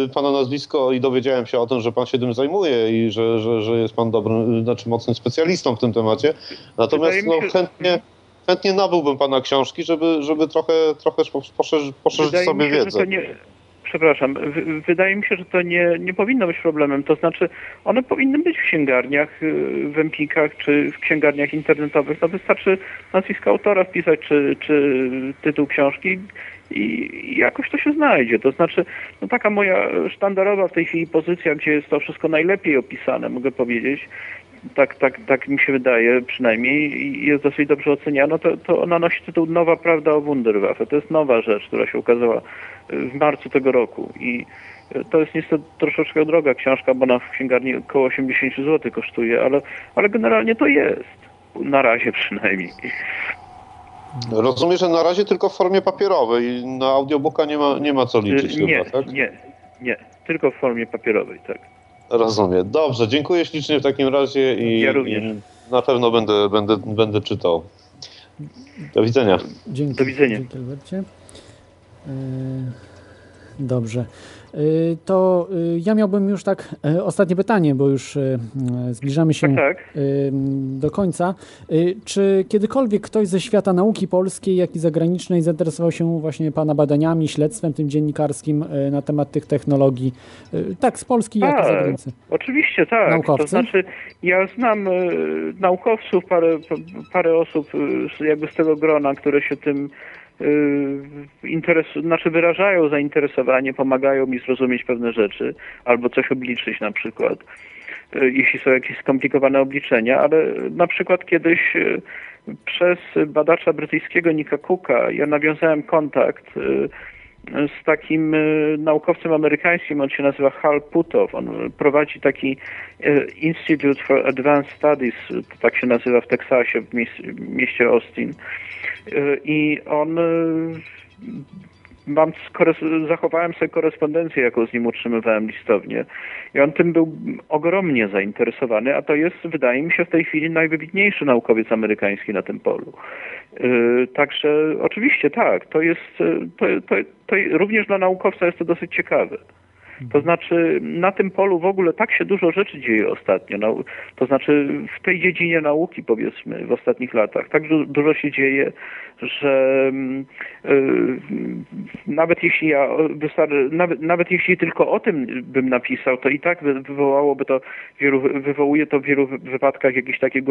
yy, Pana nazwisko i dowiedziałem się o tym, że Pan się tym zajmuje i że, że, że jest Pan dobrym, znaczy mocnym specjalistą w tym temacie. Natomiast no, chętnie, chętnie nabyłbym Pana książki, żeby, żeby trochę, trochę poszerzyć, poszerzyć sobie wiedzę. Przepraszam, w, wydaje mi się, że to nie, nie powinno być problemem. To znaczy, one powinny być w księgarniach, y, w Empikach czy w księgarniach internetowych. No wystarczy nazwisko autora wpisać czy, czy tytuł książki i jakoś to się znajdzie. To znaczy, no taka moja sztandarowa w tej chwili pozycja, gdzie jest to wszystko najlepiej opisane, mogę powiedzieć, tak, tak, tak mi się wydaje przynajmniej i jest dosyć dobrze oceniana, to, to ona nosi tytuł Nowa Prawda o Wunderwaffe. To jest nowa rzecz, która się ukazała w marcu tego roku i to jest niestety troszeczkę droga książka, bo ona w księgarni około 80 zł kosztuje, ale, ale generalnie to jest. Na razie przynajmniej. Rozumiem, że na razie tylko w formie papierowej. Na audiobooka nie ma, nie ma co liczyć nie, chyba, tak? nie, nie. Tylko w formie papierowej, tak. Rozumiem. Dobrze, dziękuję ślicznie w takim razie i, Ja również. i na pewno będę, będę, będę czytał. Do widzenia. Dzięki. Do widzenia. Dzięki, Albercie. Yy, Dobrze. Yy, To yy, ja miałbym już tak yy, ostatnie pytanie, bo już yy, zbliżamy się Tak, tak. yy, do końca. Czy kiedykolwiek ktoś ze świata nauki polskiej, jak i zagranicznej zainteresował się właśnie Pana badaniami, śledztwem tym dziennikarskim yy, na temat tych technologii? Tak, z Polski, jak i z Tak. zagranicy. Oczywiście tak. Naukowcy? To znaczy, ja znam e, naukowców, parę, parę osób e, z- jakby z tego grona, które się tym e, interes, znaczy wyrażają zainteresowanie, pomagają mi zrozumieć pewne rzeczy albo coś obliczyć na przykład, e, jeśli są jakieś skomplikowane obliczenia, ale na przykład kiedyś e, przez badacza brytyjskiego Nika Cooka ja nawiązałem kontakt z takim e, naukowcem amerykańskim, on się nazywa Hal Putow. On prowadzi taki e, Institute for Advanced Studies, tak się nazywa w Teksasie, w mieś- mieście Austin. E, I on mam zachowałem sobie korespondencję, jaką z nim utrzymywałem listownie. I on tym był ogromnie zainteresowany, a to jest, wydaje mi się, w tej chwili najwybitniejszy naukowiec amerykański na tym polu. Yy, Także oczywiście tak, to jest, yy, to, to, to również dla naukowca jest to dosyć ciekawe. To znaczy na tym polu w ogóle tak się dużo rzeczy dzieje ostatnio. No, to znaczy w tej dziedzinie nauki powiedzmy w ostatnich latach tak du- dużo się dzieje, że yy, nawet jeśli ja wystar- nawet, nawet jeśli tylko o tym bym napisał, to i tak wy- wywołałoby to wielu, wywołuje to w wielu wy- wypadkach jakieś takie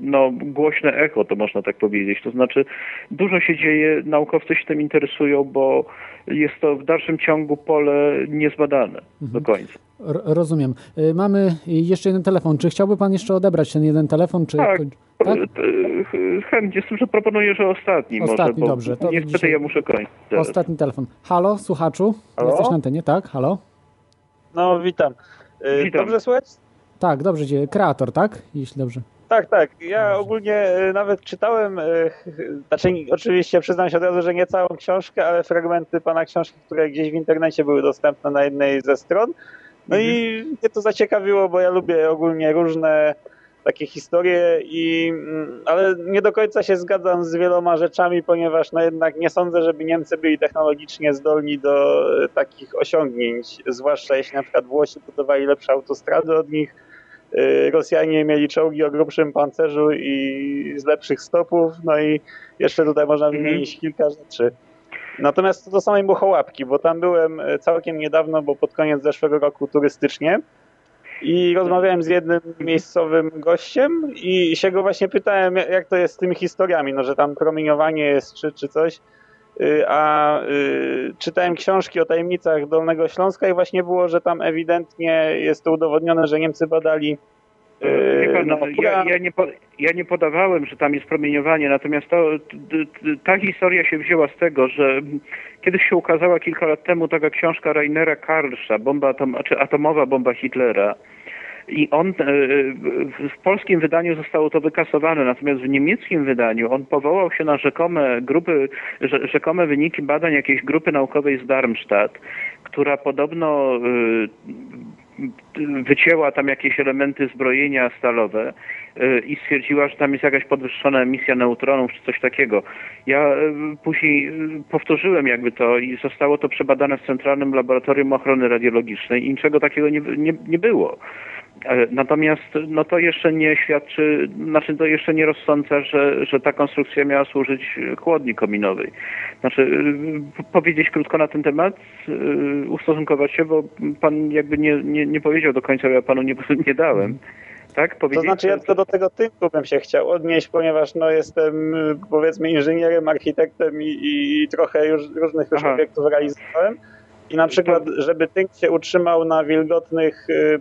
no, głośne echo, to można tak powiedzieć. To znaczy dużo się dzieje, naukowcy się tym interesują, bo jest to w dalszym ciągu pole niezbadane do końca. R- rozumiem. Yy, Mamy jeszcze jeden telefon. Czy chciałby Pan jeszcze odebrać ten jeden telefon? Czy Tak. koń- tak? Chętnie, z tym, że proponuję, że ostatni, Ostatni, może, bo dobrze, to niestety dzisiaj- ja muszę kończyć. teraz. Ostatni telefon. Halo, słuchaczu? Halo? Jesteś na antenie, tak? Halo? No, witam. Y, Witam. Dobrze słychać? Tak, dobrze. Kreator, tak? Jeśli dobrze. Tak, tak. Ja ogólnie y, nawet czytałem, ch- znaczy oczywiście przyznam się od razu, że nie całą książkę, ale fragmenty pana książki, które gdzieś w internecie były dostępne na jednej ze stron. No i mnie to zaciekawiło, bo ja lubię ogólnie różne takie historie i mm, ale nie do końca się zgadzam z wieloma rzeczami, ponieważ no jednak nie sądzę, żeby Niemcy byli technologicznie zdolni do e, takich osiągnięć, zwłaszcza jeśli na przykład Włosi budowali lepsze autostrady od nich, e, Rosjanie mieli czołgi o grubszym pancerzu i z lepszych stopów, no i jeszcze tutaj można Mhm. wymienić kilka rzeczy. Natomiast co do samej Muchołapki, bo tam byłem e, całkiem niedawno, bo pod koniec zeszłego roku turystycznie i rozmawiałem z jednym miejscowym gościem i się go właśnie pytałem, jak jak to jest z tymi historiami, no że tam promieniowanie jest czy, czy coś. Y, A y, czytałem książki o tajemnicach Dolnego Śląska i właśnie było, że tam ewidentnie jest to udowodnione, że Niemcy badali y, pan, no, ja, ja, nie ja nie podawałem, że tam jest promieniowanie, natomiast to, ta historia się wzięła z tego, że kiedyś się ukazała kilka lat temu taka książka Rainera Karlsza, bomba atom, czy atomowa bomba Hitlera. I on e, w- w polskim wydaniu zostało to wykasowane, natomiast w niemieckim wydaniu on powołał się na rzekome grupy, rze- rzekome wyniki badań jakiejś grupy naukowej z Darmstadt, która podobno e, wycięła tam jakieś elementy zbrojenia stalowe e, i stwierdziła, że tam jest jakaś podwyższona emisja neutronów czy coś takiego. Ja e, później e, powtórzyłem jakby to i zostało to przebadane w Centralnym Laboratorium Ochrony Radiologicznej i niczego takiego nie, nie, nie było. E, Natomiast no to jeszcze nie świadczy, znaczy to jeszcze nie rozsądza, że, że ta konstrukcja miała służyć chłodni kominowej. Znaczy y, powiedzieć krótko na ten temat, ustosunkować się, bo pan jakby nie, nie, nie powiedział do końca, ja panu nie, nie dałem. Tak? To znaczy ja tylko do tego tynku bym się chciał odnieść, ponieważ no jestem powiedzmy inżynierem, architektem i, i trochę już różnych już obiektów realizowałem. I na przykład, żeby tynk się utrzymał na wilgotnych, y,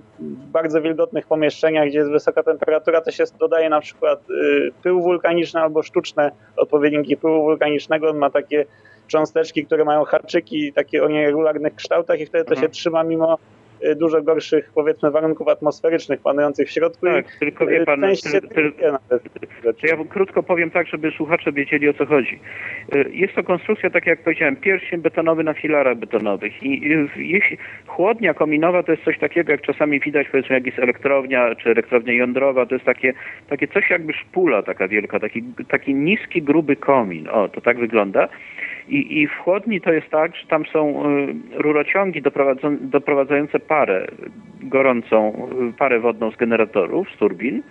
bardzo wilgotnych pomieszczeniach, gdzie jest wysoka temperatura, to się dodaje na przykład y, pył wulkaniczny albo sztuczne odpowiedniki pyłu wulkanicznego. On ma takie cząsteczki, które mają haczyki takie o nieregularnych kształtach i wtedy to Mhm. się trzyma mimo dużo gorszych powiedzmy warunków atmosferycznych panujących w środku. Tak, i tylko wie pan, rzeczy. To ja krótko powiem tak, żeby słuchacze wiedzieli o co chodzi. Y, Jest to konstrukcja, tak jak powiedziałem, pierścień betonowy na filarach betonowych. I y, jeśli chłodnia kominowa to jest coś takiego, jak czasami widać, powiedzmy, jak jest elektrownia, czy elektrownia jądrowa, to jest takie, takie coś jakby szpula taka wielka, taki, taki niski, gruby komin. O, to tak wygląda. I, I w chłodni to jest tak, że tam są y, rurociągi doprowadzające parę gorącą, y, parę wodną z generatorów, z turbin.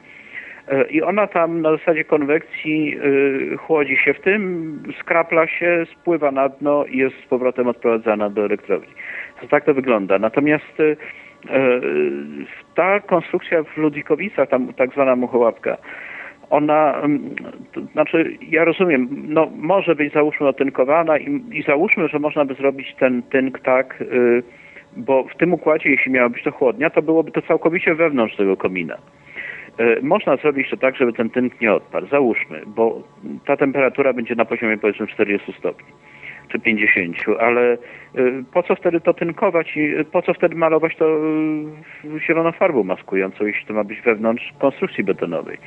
E, I ona tam na zasadzie konwekcji y, chłodzi się w tym, skrapla się, spływa na dno i jest z powrotem odprowadzana do elektrowni. To tak to wygląda. Natomiast y, ta konstrukcja w Ludwikowicach, tam tak zwana muchołapka, ona, mm, to znaczy ja rozumiem, no może być załóżmy otynkowana i, i załóżmy, że można by zrobić ten tynk tak, y, bo w tym układzie, jeśli miała być to chłodnia, to byłoby to całkowicie wewnątrz tego komina. E, Można zrobić to tak, żeby ten tynk nie odparł. Załóżmy, bo ta temperatura będzie na poziomie powiedzmy 40 stopni 50, ale e, po co wtedy to tynkować i e, po co wtedy malować to e, zieloną farbą maskującą, jeśli to ma być wewnątrz konstrukcji betonowej.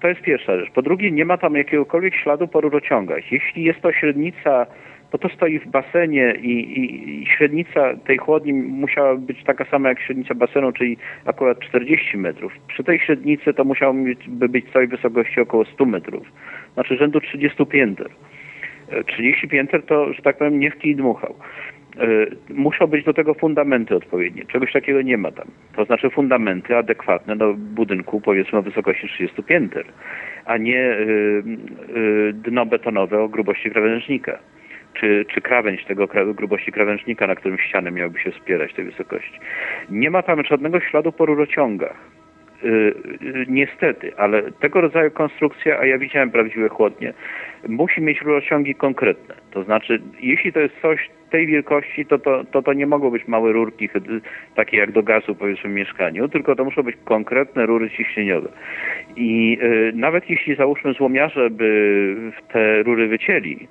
To jest pierwsza rzecz. Po drugie, nie ma tam jakiegokolwiek śladu po. Jeśli jest to średnica bo to stoi w basenie i, i, i średnica tej chłodni musiała być taka sama jak średnica basenu, czyli akurat 40 metrów. Przy tej średnicy to musiało być, by być całej wysokości około 100 metrów, znaczy rzędu 30 pięter. E, 30 pięter to, że tak powiem, nie w kij dmuchał. E, Muszą być do tego fundamenty odpowiednie. Czegoś takiego nie ma tam. To znaczy fundamenty adekwatne do budynku powiedzmy o wysokości 30 pięter, a nie y, y, dno betonowe o grubości krawężnika czy, czy krawędź tego grubości krawężnika, na którym ściany miałyby się wspierać tej wysokości. Nie ma tam żadnego śladu po rurociągach. Niestety, ale tego rodzaju konstrukcja, a ja widziałem prawdziwe chłodnie, musi mieć rurociągi konkretne. To znaczy, jeśli to jest coś tej wielkości, to to, to, to nie mogą być małe rurki, chy- takie jak do gazu powiedzmy w mieszkaniu, tylko to muszą być konkretne rury ciśnieniowe. I y, nawet jeśli załóżmy złomiarze by te rury wycięli,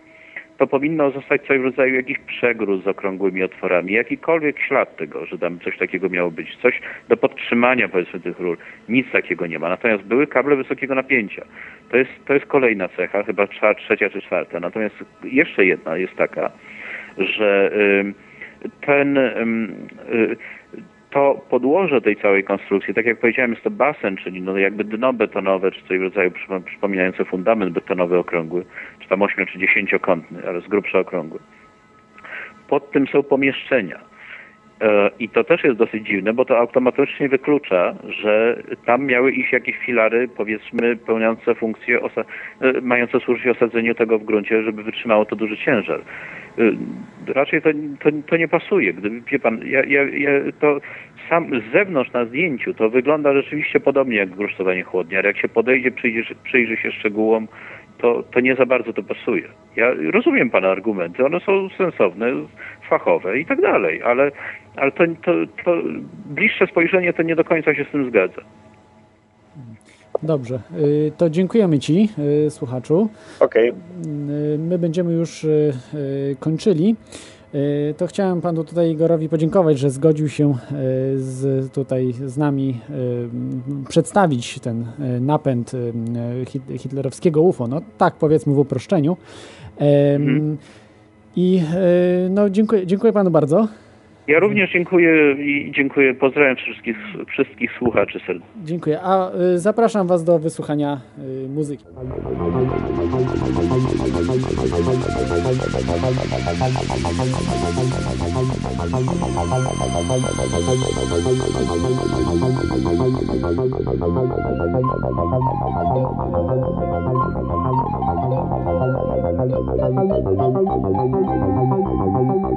to powinno zostać coś w rodzaju jakiś przegród z okrągłymi otworami, jakikolwiek ślad tego, że tam coś takiego miało być, coś do podtrzymania powiedzmy tych rur. Nic takiego nie ma. Natomiast były kable wysokiego napięcia. To jest, to jest kolejna cecha, chyba trzecia czy czwarta. Natomiast jeszcze jedna jest taka, że ten y, to podłoże tej całej konstrukcji, tak jak powiedziałem, jest to basen, czyli no jakby dno betonowe, czy coś w rodzaju przypo- przypominające fundament betonowy okrągły, czy tam ośmiu czy dziesięciokątny, ale z grubsza okrągły. Pod tym są pomieszczenia. E, I to też jest dosyć dziwne, bo to automatycznie wyklucza, że tam miały iść jakieś filary, powiedzmy, pełniące funkcję, e, mające służyć osadzeniu tego w gruncie, żeby wytrzymało to duży ciężar. E, Raczej to, to, to nie pasuje. Gdyby, wie pan, ja, ja, ja, to sam z zewnątrz na zdjęciu to wygląda rzeczywiście podobnie jak grusztowanie chłodni, ale jak się podejdzie, przyjrzy, przyjrzy się szczegółom, to, to nie za bardzo to pasuje. Ja rozumiem pana argumenty, one są sensowne, fachowe i tak dalej, ale, ale to, to, to bliższe spojrzenie to nie do końca się z tym zgadza. Dobrze, y, to dziękujemy Ci, y, słuchaczu. Okej, Y, My będziemy już y, kończyli. Y, To chciałem panu tutaj Igorowi podziękować, że zgodził się y, z, tutaj z nami m, przedstawić ten napęd hit- hitlerowskiego UFO. No tak powiedzmy w uproszczeniu. Em, I no, dziękuję, dziękuję panu bardzo. Ja również dziękuję i dziękuję. Pozdrawiam wszystkich, wszystkich słuchaczy serdecznie. Dziękuję. A y, zapraszam Was do wysłuchania y, muzyki.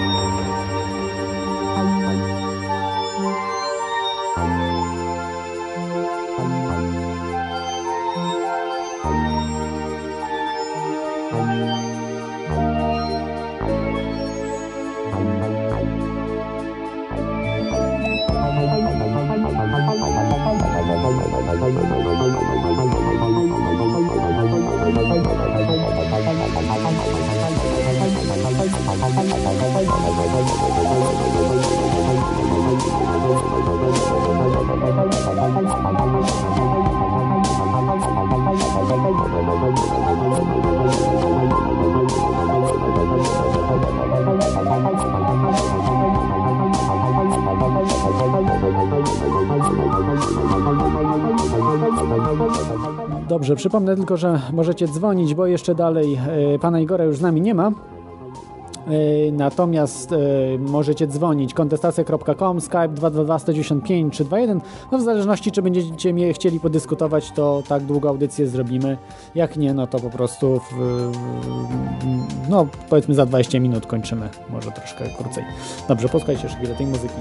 Dobrze, przypomnę tylko, że możecie dzwonić, bo jeszcze dalej e, pana Igora już z nami nie ma. E, Natomiast e, możecie dzwonić kontestacja.com, skype 222 195 321. No w zależności czy będziecie mnie chcieli podyskutować, to tak długo audycję zrobimy. Jak nie, no to po prostu w, w, no powiedzmy za 20 minut kończymy, może troszkę krócej. Dobrze, posłuchajcie jeszcze chwilę tej muzyki.